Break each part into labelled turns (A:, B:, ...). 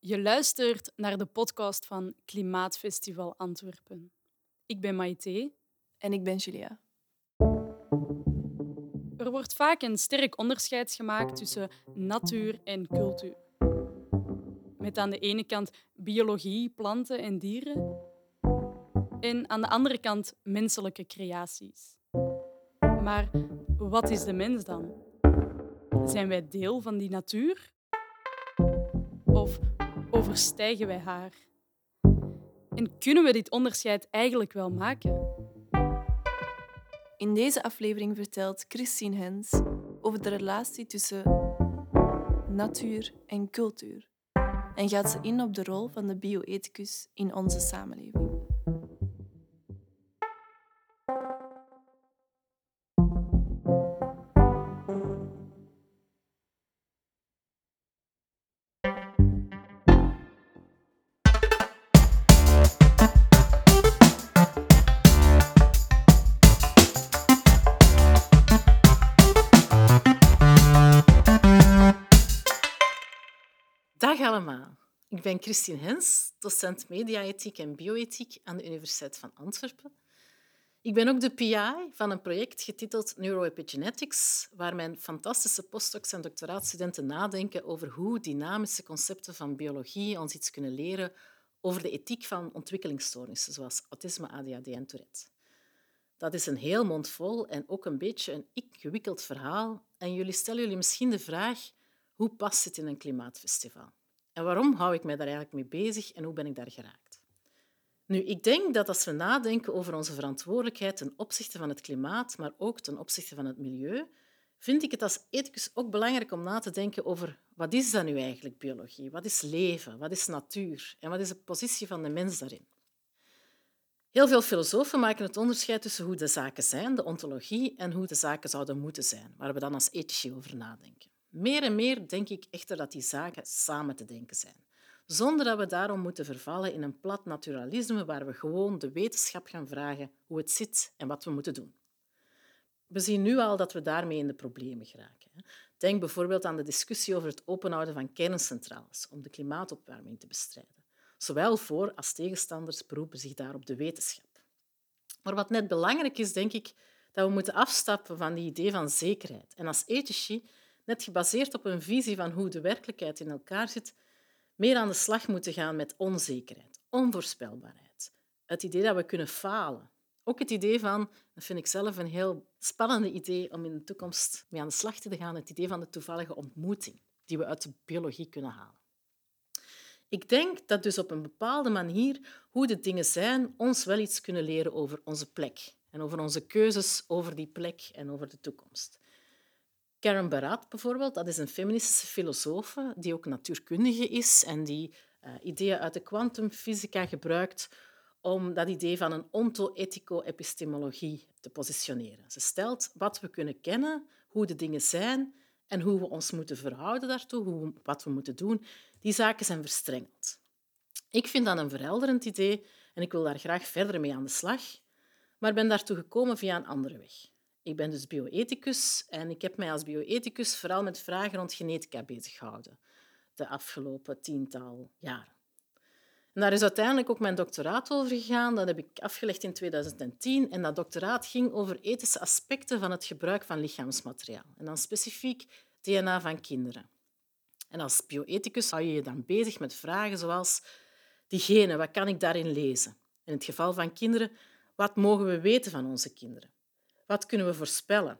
A: Je luistert naar de podcast van Klimaatfestival Antwerpen. Ik ben Maite.
B: En ik ben Julia.
A: Er wordt vaak een sterk onderscheid gemaakt tussen natuur en cultuur. Met aan de ene kant biologie, planten en dieren. En aan de andere kant menselijke creaties. Maar wat is de mens dan? Zijn wij deel van die natuur? Of overstijgen wij haar? En kunnen we dit onderscheid eigenlijk wel maken?
B: In deze aflevering vertelt Christine Hens over de relatie tussen natuur en cultuur en gaat ze in op de rol van de bioethicus in onze samenleving.
C: Allemaal. Ik ben Christine Hens, docent mediaethiek en bioethiek aan de Universiteit van Antwerpen. Ik ben ook de PI van een project getiteld Neuroepigenetics, waar mijn fantastische postdocs en doctoraatstudenten nadenken over hoe dynamische concepten van biologie ons iets kunnen leren over de ethiek van ontwikkelingsstoornissen, zoals autisme, ADHD en Tourette. Dat is een heel mond vol en ook een beetje een ingewikkeld verhaal. En jullie stellen jullie misschien de vraag, hoe past het in een klimaatfestival? En waarom hou ik mij daar eigenlijk mee bezig en hoe ben ik daar geraakt? Nu, ik denk dat als we nadenken over onze verantwoordelijkheid ten opzichte van het klimaat, maar ook ten opzichte van het milieu, vind ik het als ethicus ook belangrijk om na te denken over wat is dat nu eigenlijk biologie? Wat is leven? Wat is natuur? En wat is de positie van de mens daarin? Heel veel filosofen maken het onderscheid tussen hoe de zaken zijn, de ontologie, en hoe de zaken zouden moeten zijn, waar we dan als ethici over nadenken. Meer en meer denk ik echter dat die zaken samen te denken zijn, zonder dat we daarom moeten vervallen in een plat naturalisme waar we gewoon de wetenschap gaan vragen hoe het zit en wat we moeten doen. We zien nu al dat we daarmee in de problemen geraken. Denk bijvoorbeeld aan de discussie over het openhouden van kerncentrales om de klimaatopwarming te bestrijden. Zowel voor als tegenstanders beroepen zich daar op de wetenschap. Maar wat net belangrijk is, denk ik, dat we moeten afstappen van die idee van zekerheid en als ethici net gebaseerd op een visie van hoe de werkelijkheid in elkaar zit, meer aan de slag moeten gaan met onzekerheid, onvoorspelbaarheid. Het idee dat we kunnen falen. Ook het idee van, dat vind ik zelf een heel spannende idee om in de toekomst mee aan de slag te gaan, het idee van de toevallige ontmoeting die we uit de biologie kunnen halen. Ik denk dat dus op een bepaalde manier hoe de dingen zijn ons wel iets kunnen leren over onze plek en over onze keuzes over die plek en over de toekomst. Karen Barat bijvoorbeeld, dat is een feministische filosoof die ook natuurkundige is en die uh, ideeën uit de kwantumfysica gebruikt om dat idee van een onto-ethico-epistemologie te positioneren. Ze stelt wat we kunnen kennen, hoe de dingen zijn en hoe we ons moeten verhouden daartoe, hoe, wat we moeten doen. Die zaken zijn verstrengeld. Ik vind dat een verhelderend idee en ik wil daar graag verder mee aan de slag, maar ben daartoe gekomen via een andere weg. Ik ben dus bioethicus en ik heb mij als bioethicus vooral met vragen rond genetica bezig gehouden de afgelopen tiental jaren. En daar is uiteindelijk ook mijn doctoraat over gegaan. Dat heb ik afgelegd in 2010. En dat doctoraat ging over ethische aspecten van het gebruik van lichaamsmateriaal. En dan specifiek DNA van kinderen. En als bioethicus hou je je dan bezig met vragen zoals die genen, wat kan ik daarin lezen? In het geval van kinderen, wat mogen we weten van onze kinderen? Wat kunnen we voorspellen?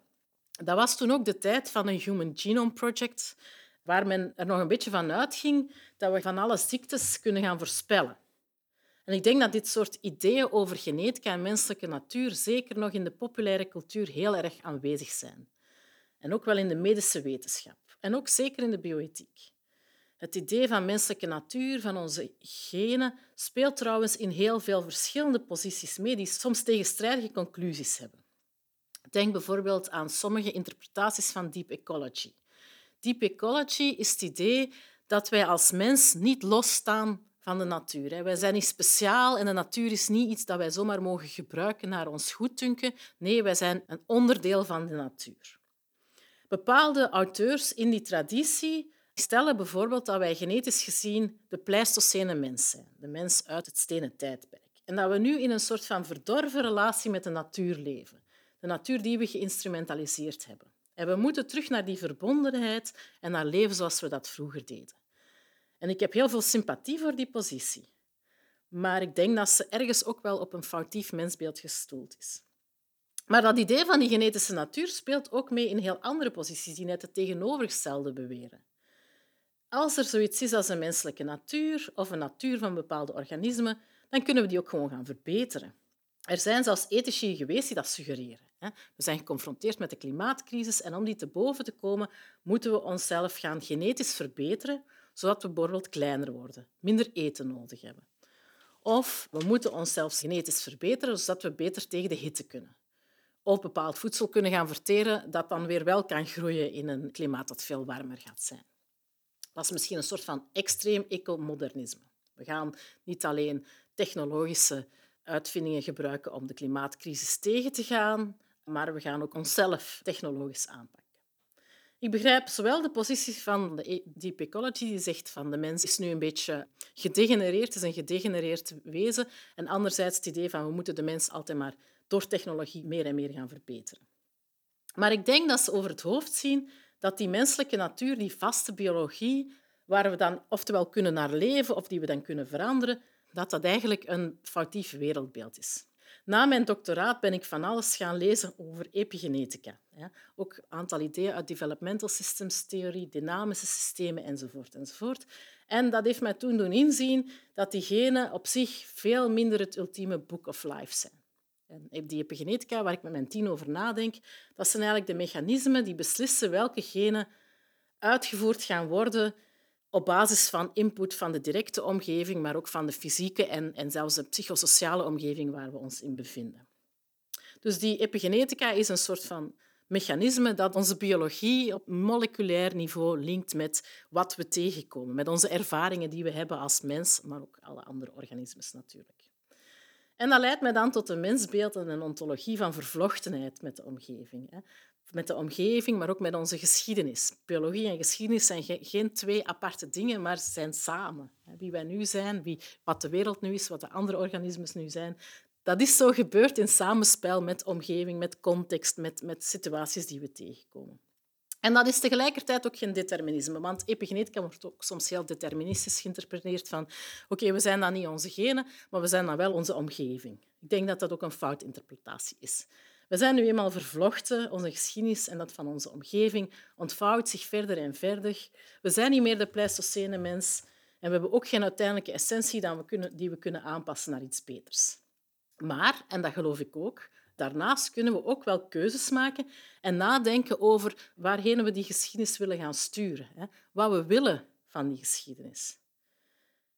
C: Dat was toen ook de tijd van een Human Genome Project, waar men er nog een beetje van uitging dat we van alle ziektes kunnen gaan voorspellen. En ik denk dat dit soort ideeën over genetica en menselijke natuur zeker nog in de populaire cultuur heel erg aanwezig zijn. En ook wel in de medische wetenschap. En ook zeker in de bioethiek. Het idee van menselijke natuur, van onze genen, speelt trouwens in heel veel verschillende posities mee die soms tegenstrijdige conclusies hebben. Denk bijvoorbeeld aan sommige interpretaties van deep ecology. Deep ecology is het idee dat wij als mens niet losstaan van de natuur. Wij zijn niet speciaal en de natuur is niet iets dat wij zomaar mogen gebruiken naar ons goeddunken. Nee, wij zijn een onderdeel van de natuur. Bepaalde auteurs in die traditie stellen bijvoorbeeld dat wij genetisch gezien de Pleistocene mens zijn, de mens uit het stenen tijdperk. En dat we nu in een soort van verdorven relatie met de natuur leven. De natuur die we geïnstrumentaliseerd hebben. En we moeten terug naar die verbondenheid en naar leven zoals we dat vroeger deden. En ik heb heel veel sympathie voor die positie. Maar ik denk dat ze ergens ook wel op een foutief mensbeeld gestoeld is. Maar dat idee van die genetische natuur speelt ook mee in heel andere posities die net het tegenovergestelde beweren. Als er zoiets is als een menselijke natuur of een natuur van bepaalde organismen, dan kunnen we die ook gewoon gaan verbeteren. Er zijn zelfs ethici geweest die dat suggereren. We zijn geconfronteerd met de klimaatcrisis en om die te boven te komen, moeten we onszelf gaan genetisch verbeteren, zodat we bijvoorbeeld kleiner worden, minder eten nodig hebben. Of we moeten onszelf genetisch verbeteren, zodat we beter tegen de hitte kunnen. Of bepaald voedsel kunnen gaan verteren dat dan weer wel kan groeien in een klimaat dat veel warmer gaat zijn. Dat is misschien een soort van extreem ecomodernisme. We gaan niet alleen technologische uitvindingen gebruiken om de klimaatcrisis tegen te gaan, maar we gaan ook onszelf technologisch aanpakken. Ik begrijp zowel de positie van de e- Deep Ecology, die zegt van de mens is nu een beetje gedegenereerd, is een gedegenereerd wezen, en anderzijds het idee van we moeten de mens altijd maar door technologie meer en meer gaan verbeteren. Maar ik denk dat ze over het hoofd zien dat die menselijke natuur, die vaste biologie, waar we dan oftewel kunnen naar leven of die we dan kunnen veranderen, dat dat eigenlijk een foutief wereldbeeld is. Na mijn doctoraat ben ik van alles gaan lezen over epigenetica. Ook een aantal ideeën uit developmental systems theorie, dynamische systemen enzovoort. enzovoort. En dat heeft mij toen doen inzien dat die genen op zich veel minder het ultieme book of life zijn. En die epigenetica, waar ik met mijn team over nadenk, dat zijn eigenlijk de mechanismen die beslissen welke genen uitgevoerd gaan worden op basis van input van de directe omgeving, maar ook van de fysieke en, en zelfs de psychosociale omgeving waar we ons in bevinden. Dus die epigenetica is een soort van mechanisme dat onze biologie op moleculair niveau linkt met wat we tegenkomen, met onze ervaringen die we hebben als mens, maar ook alle andere organismes natuurlijk. En dat leidt mij dan tot een mensbeeld en een ontologie van vervlochtenheid met de omgeving met de omgeving, maar ook met onze geschiedenis. Biologie en geschiedenis zijn geen twee aparte dingen, maar zijn samen. Wie wij nu zijn, wie, wat de wereld nu is, wat de andere organismen nu zijn, dat is zo gebeurd in samenspel met omgeving, met context, met, met situaties die we tegenkomen. En dat is tegelijkertijd ook geen determinisme, want epigenetica wordt ook soms heel deterministisch geïnterpreteerd van oké, we zijn dan niet onze genen, maar we zijn dan wel onze omgeving. Ik denk dat dat ook een foutinterpretatie is. We zijn nu eenmaal vervlochten, onze geschiedenis en dat van onze omgeving ontvouwt zich verder en verder. We zijn niet meer de Pleistocene mens en we hebben ook geen uiteindelijke essentie die we kunnen, die we kunnen aanpassen naar iets beters. Maar, en dat geloof ik ook, daarnaast kunnen we ook wel keuzes maken en nadenken over waarheen we die geschiedenis willen gaan sturen. Hè? Wat we willen van die geschiedenis.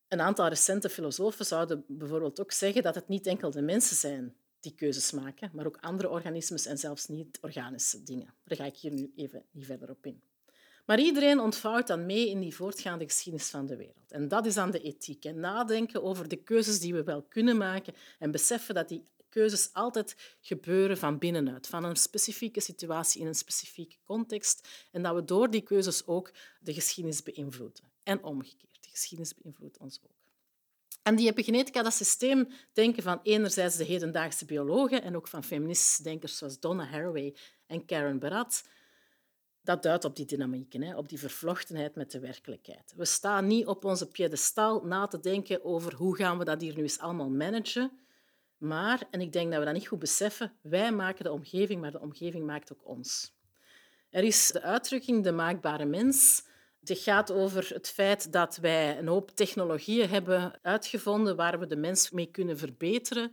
C: Een aantal recente filosofen zouden bijvoorbeeld ook zeggen dat het niet enkel de mensen zijn die keuzes maken, maar ook andere organismen en zelfs niet-organische dingen. Daar ga ik hier nu even niet verder op in. Maar iedereen ontvouwt dan mee in die voortgaande geschiedenis van de wereld. En dat is dan de ethiek. En nadenken over de keuzes die we wel kunnen maken en beseffen dat die keuzes altijd gebeuren van binnenuit, van een specifieke situatie in een specifieke context. En dat we door die keuzes ook de geschiedenis beïnvloeden. En omgekeerd, de geschiedenis beïnvloedt ons ook. En die epigenetica, dat systeem denken van enerzijds de hedendaagse biologen en ook van feministische denkers zoals Donna Haraway en Karen Barat, dat duidt op die dynamieken, op die vervlochtenheid met de werkelijkheid. We staan niet op onze piedestal na te denken over hoe gaan we dat hier nu eens allemaal managen, maar, en ik denk dat we dat niet goed beseffen, wij maken de omgeving, maar de omgeving maakt ook ons. Er is de uitdrukking de maakbare mens, het gaat over het feit dat wij een hoop technologieën hebben uitgevonden waar we de mens mee kunnen verbeteren.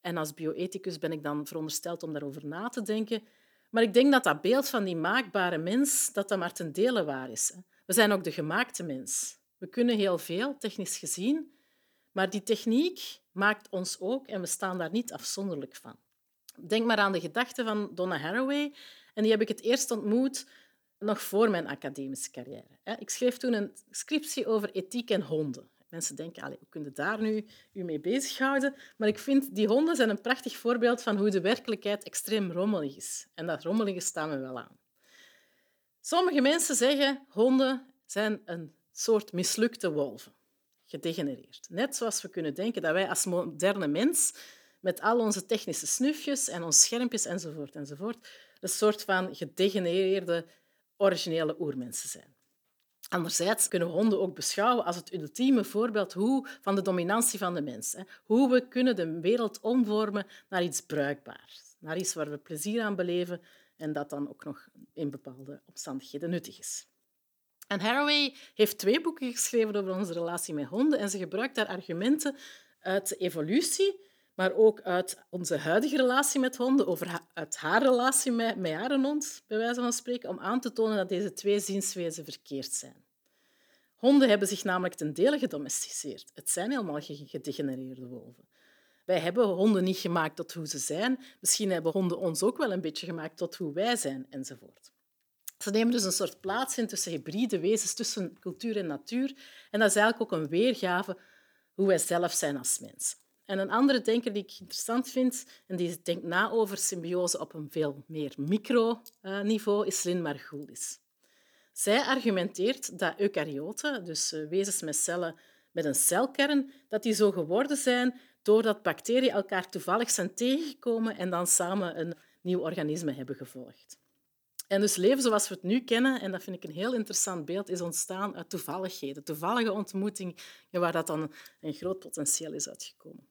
C: En als bioethicus ben ik dan verondersteld om daarover na te denken. Maar ik denk dat dat beeld van die maakbare mens dat dat maar ten dele waar is. We zijn ook de gemaakte mens. We kunnen heel veel, technisch gezien, maar die techniek maakt ons ook en we staan daar niet afzonderlijk van. Denk maar aan de gedachte van Donna Haraway. En die heb ik het eerst ontmoet nog voor mijn academische carrière. Ik schreef toen een scriptie over ethiek en honden. Mensen denken, hoe kun je daar nu u mee bezighouden? Maar ik vind, die honden zijn een prachtig voorbeeld van hoe de werkelijkheid extreem rommelig is. En dat rommelige staan we wel aan. Sommige mensen zeggen, honden zijn een soort mislukte wolven, gedegenereerd. Net zoals we kunnen denken dat wij als moderne mens met al onze technische snufjes en onze schermpjes enzovoort, enzovoort een soort van gedegenereerde originele oermensen zijn. Anderzijds kunnen we honden ook beschouwen als het ultieme voorbeeld hoe, van de dominantie van de mens. Hoe we kunnen de wereld omvormen naar iets bruikbaars, naar iets waar we plezier aan beleven en dat dan ook nog in bepaalde omstandigheden nuttig is. En Haraway heeft twee boeken geschreven over onze relatie met honden en ze gebruikt daar argumenten uit de evolutie, maar ook uit onze huidige relatie met honden, over uit haar relatie met, met haar hond, bij wijze van spreken, om aan te tonen dat deze twee zienswijzen verkeerd zijn. Honden hebben zich namelijk ten dele gedomesticeerd. Het zijn helemaal gedegenereerde wolven. Wij hebben honden niet gemaakt tot hoe ze zijn. Misschien hebben honden ons ook wel een beetje gemaakt tot hoe wij zijn, enzovoort. Ze nemen dus een soort plaats in tussen hybride wezens, tussen cultuur en natuur. En dat is eigenlijk ook een weergave hoe wij zelf zijn als mens. En een andere denker die ik interessant vind, en die denkt na over symbiose op een veel meer microniveau, is Lynn Margulis. Zij argumenteert dat eukaryoten, dus eh, wezens met cellen met een celkern, dat die zo geworden zijn doordat bacteriën elkaar toevallig zijn tegengekomen en dan samen een nieuw organisme hebben gevolgd. En dus leven zoals we het nu kennen, en dat vind ik een heel interessant beeld, is ontstaan uit toevalligheden. Toevallige ontmoetingen waar dat dan een groot potentieel is uitgekomen.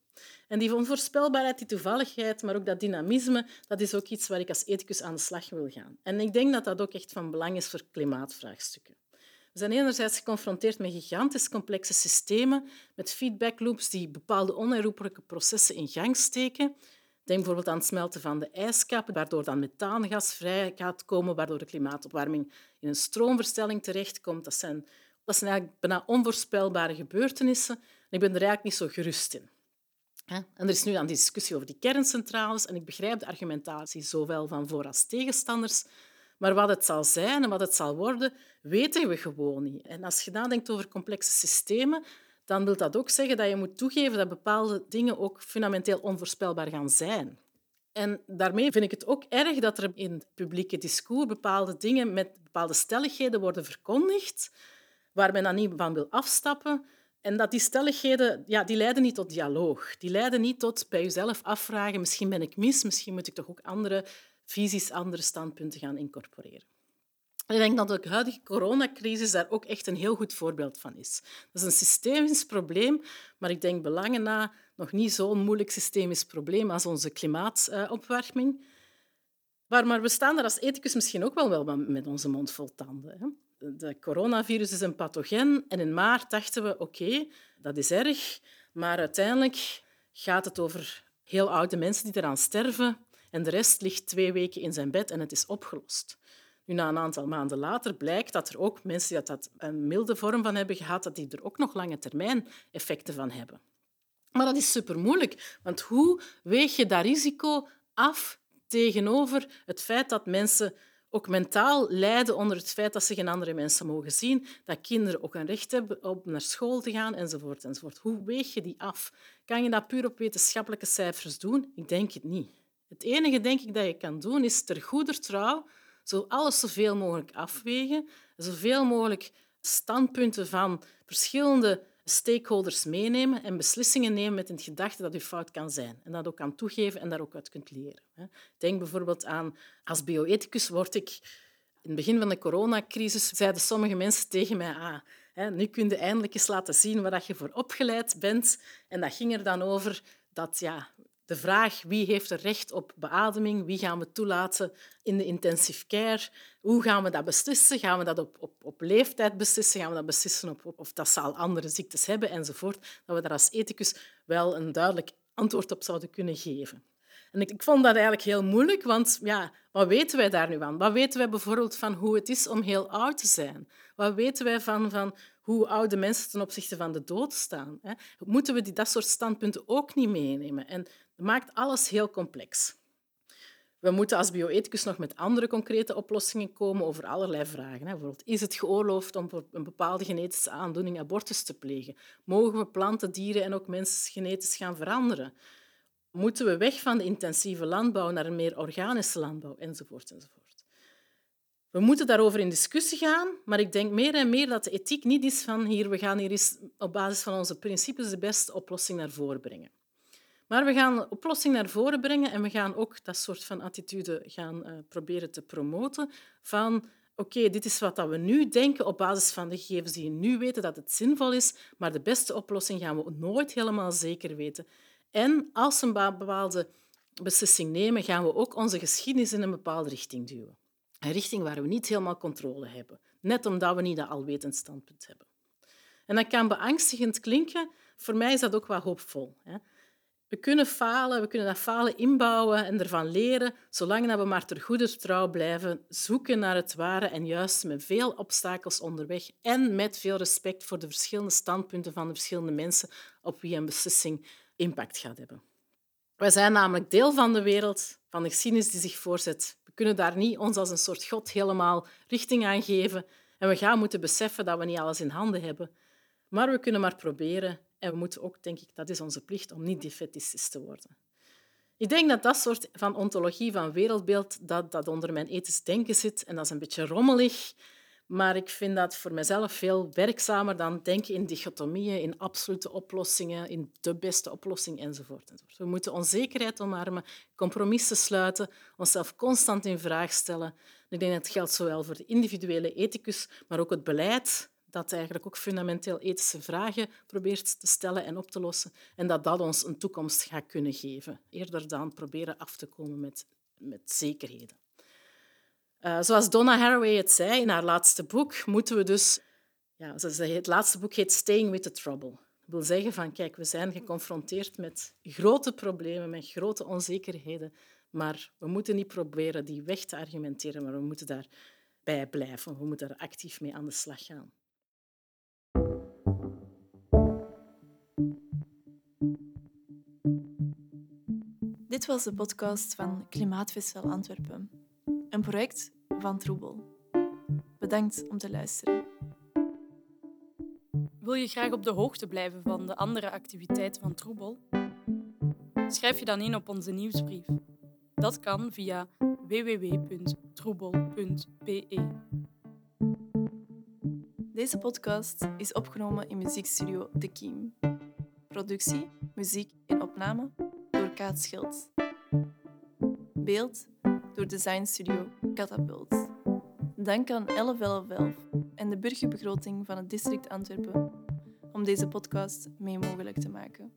C: En die onvoorspelbaarheid, die toevalligheid, maar ook dat dynamisme, dat is ook iets waar ik als ethicus aan de slag wil gaan. En ik denk dat dat ook echt van belang is voor klimaatvraagstukken. We zijn enerzijds geconfronteerd met gigantisch complexe systemen, met feedbackloops die bepaalde onherroepelijke processen in gang steken. Denk bijvoorbeeld aan het smelten van de ijskappen, waardoor dan methaangas vrij gaat komen, waardoor de klimaatopwarming in een stroomverstelling terechtkomt. Dat zijn, dat zijn eigenlijk bijna onvoorspelbare gebeurtenissen. En ik ben er eigenlijk niet zo gerust in. En er is nu aan discussie over die kerncentrales en ik begrijp de argumentatie zowel van voor- als tegenstanders. Maar wat het zal zijn en wat het zal worden, weten we gewoon niet. En als je nadenkt over complexe systemen, dan wil dat ook zeggen dat je moet toegeven dat bepaalde dingen ook fundamenteel onvoorspelbaar gaan zijn. En daarmee vind ik het ook erg dat er in het publieke discours bepaalde dingen met bepaalde stelligheden worden verkondigd, waar men dan niet van wil afstappen. En dat die stelligheden ja, die leiden niet tot dialoog. Die leiden niet tot bij jezelf afvragen, misschien ben ik mis, misschien moet ik toch ook andere visies, andere standpunten gaan incorporeren. Ik denk dat de huidige coronacrisis daar ook echt een heel goed voorbeeld van is. Dat is een systemisch probleem, maar ik denk belangen na nog niet zo'n moeilijk systemisch probleem als onze klimaatopwarming. Maar we staan daar als ethicus misschien ook wel, wel met onze mond vol tanden. De coronavirus is een pathogen en in maart dachten we, oké, dat is erg, maar uiteindelijk gaat het over heel oude mensen die eraan sterven en de rest ligt twee weken in zijn bed en het is opgelost. Nu, na een aantal maanden later blijkt dat er ook mensen die dat een milde vorm van hebben gehad, dat die er ook nog lange termijn effecten van hebben. Maar dat is super moeilijk, want hoe weeg je dat risico af tegenover het feit dat mensen ook mentaal lijden onder het feit dat ze geen andere mensen mogen zien, dat kinderen ook een recht hebben om naar school te gaan, enzovoort, enzovoort. Hoe weeg je die af? Kan je dat puur op wetenschappelijke cijfers doen? Ik denk het niet. Het enige denk ik dat je kan doen, is ter goeder trouw zo alles zoveel mogelijk afwegen, zoveel mogelijk standpunten van verschillende stakeholders meenemen en beslissingen nemen met het gedachte dat je fout kan zijn. En dat ook kan toegeven en daar ook uit kunt leren. Denk bijvoorbeeld aan, als bioethicus word ik... In het begin van de coronacrisis zeiden sommige mensen tegen mij... Ah, nu kun je eindelijk eens laten zien waar je voor opgeleid bent. En dat ging er dan over dat ja, de vraag wie heeft er recht op beademing, wie gaan we toelaten in de intensive care, hoe gaan we dat beslissen, gaan we dat op, op, op leeftijd beslissen, gaan we dat beslissen op, of dat ze al andere ziektes hebben enzovoort, dat we daar als ethicus wel een duidelijk antwoord op zouden kunnen geven. En ik, ik, vond dat eigenlijk heel moeilijk, want ja, wat weten wij daar nu van? Wat weten wij bijvoorbeeld van hoe het is om heel oud te zijn? Wat weten wij van, van hoe oude mensen ten opzichte van de dood staan? Hè? Moeten we die, dat soort standpunten ook niet meenemen? En dat maakt alles heel complex. We moeten als bioethicus nog met andere concrete oplossingen komen over allerlei vragen. Bijvoorbeeld, is het geoorloofd om voor een bepaalde genetische aandoening abortus te plegen? Mogen we planten, dieren en ook mensen genetisch gaan veranderen? Moeten we weg van de intensieve landbouw naar een meer organische landbouw? Enzovoort, enzovoort. We moeten daarover in discussie gaan, maar ik denk meer en meer dat de ethiek niet is van hier, we gaan hier op basis van onze principes de beste oplossing naar voren brengen. Maar we gaan de oplossing naar voren brengen en we gaan ook dat soort van attitude gaan uh, proberen te promoten van oké, dit is wat we nu denken op basis van de gegevens die we nu weten dat het zinvol is, maar de beste oplossing gaan we nooit helemaal zeker weten. En als we een bepaalde beslissing nemen, gaan we ook onze geschiedenis in een bepaalde richting duwen. Een richting waar we niet helemaal controle hebben, net omdat we niet dat alwetend standpunt hebben. En dat kan beangstigend klinken. Voor mij is dat ook wel hoopvol. Hè. We kunnen falen, we kunnen dat falen inbouwen en ervan leren, zolang we maar ter goede trouw blijven zoeken naar het ware en juist met veel obstakels onderweg en met veel respect voor de verschillende standpunten van de verschillende mensen op wie een beslissing impact gaat hebben. Wij zijn namelijk deel van de wereld, van de geschiedenis die zich voorzet. We kunnen daar niet ons als een soort god helemaal richting aan geven en we gaan moeten beseffen dat we niet alles in handen hebben. Maar we kunnen maar proberen en we moeten ook, denk ik, dat is onze plicht om niet defetist te worden. Ik denk dat dat soort van ontologie van wereldbeeld dat, dat onder mijn ethisch denken zit. En dat is een beetje rommelig, maar ik vind dat voor mezelf veel werkzamer dan denken in dichotomieën, in absolute oplossingen, in de beste oplossing enzovoort. enzovoort. We moeten onzekerheid omarmen, compromissen sluiten, onszelf constant in vraag stellen. Ik denk dat het geldt zowel voor de individuele ethicus, maar ook het beleid dat eigenlijk ook fundamenteel ethische vragen probeert te stellen en op te lossen en dat dat ons een toekomst gaat kunnen geven, eerder dan proberen af te komen met, met zekerheden. Uh, zoals Donna Haraway het zei in haar laatste boek, moeten we dus... Ja, het laatste boek heet Staying with the Trouble. Dat wil zeggen van, kijk, we zijn geconfronteerd met grote problemen, met grote onzekerheden, maar we moeten niet proberen die weg te argumenteren, maar we moeten daarbij blijven. We moeten er actief mee aan de slag gaan.
B: Dit was de podcast van Klimaatfestival Antwerpen, een project van Troebel. Bedankt om te luisteren.
A: Wil je graag op de hoogte blijven van de andere activiteiten van Troebel? Schrijf je dan in op onze nieuwsbrief. Dat kan via www.troebel.be.
B: Deze podcast is opgenomen in muziekstudio De Kiem. Productie, muziek en opname door Kaat Schild. Beeld door Design Studio Catapult. Dank aan 1111 en de burgerbegroting van het district Antwerpen om deze podcast mee mogelijk te maken.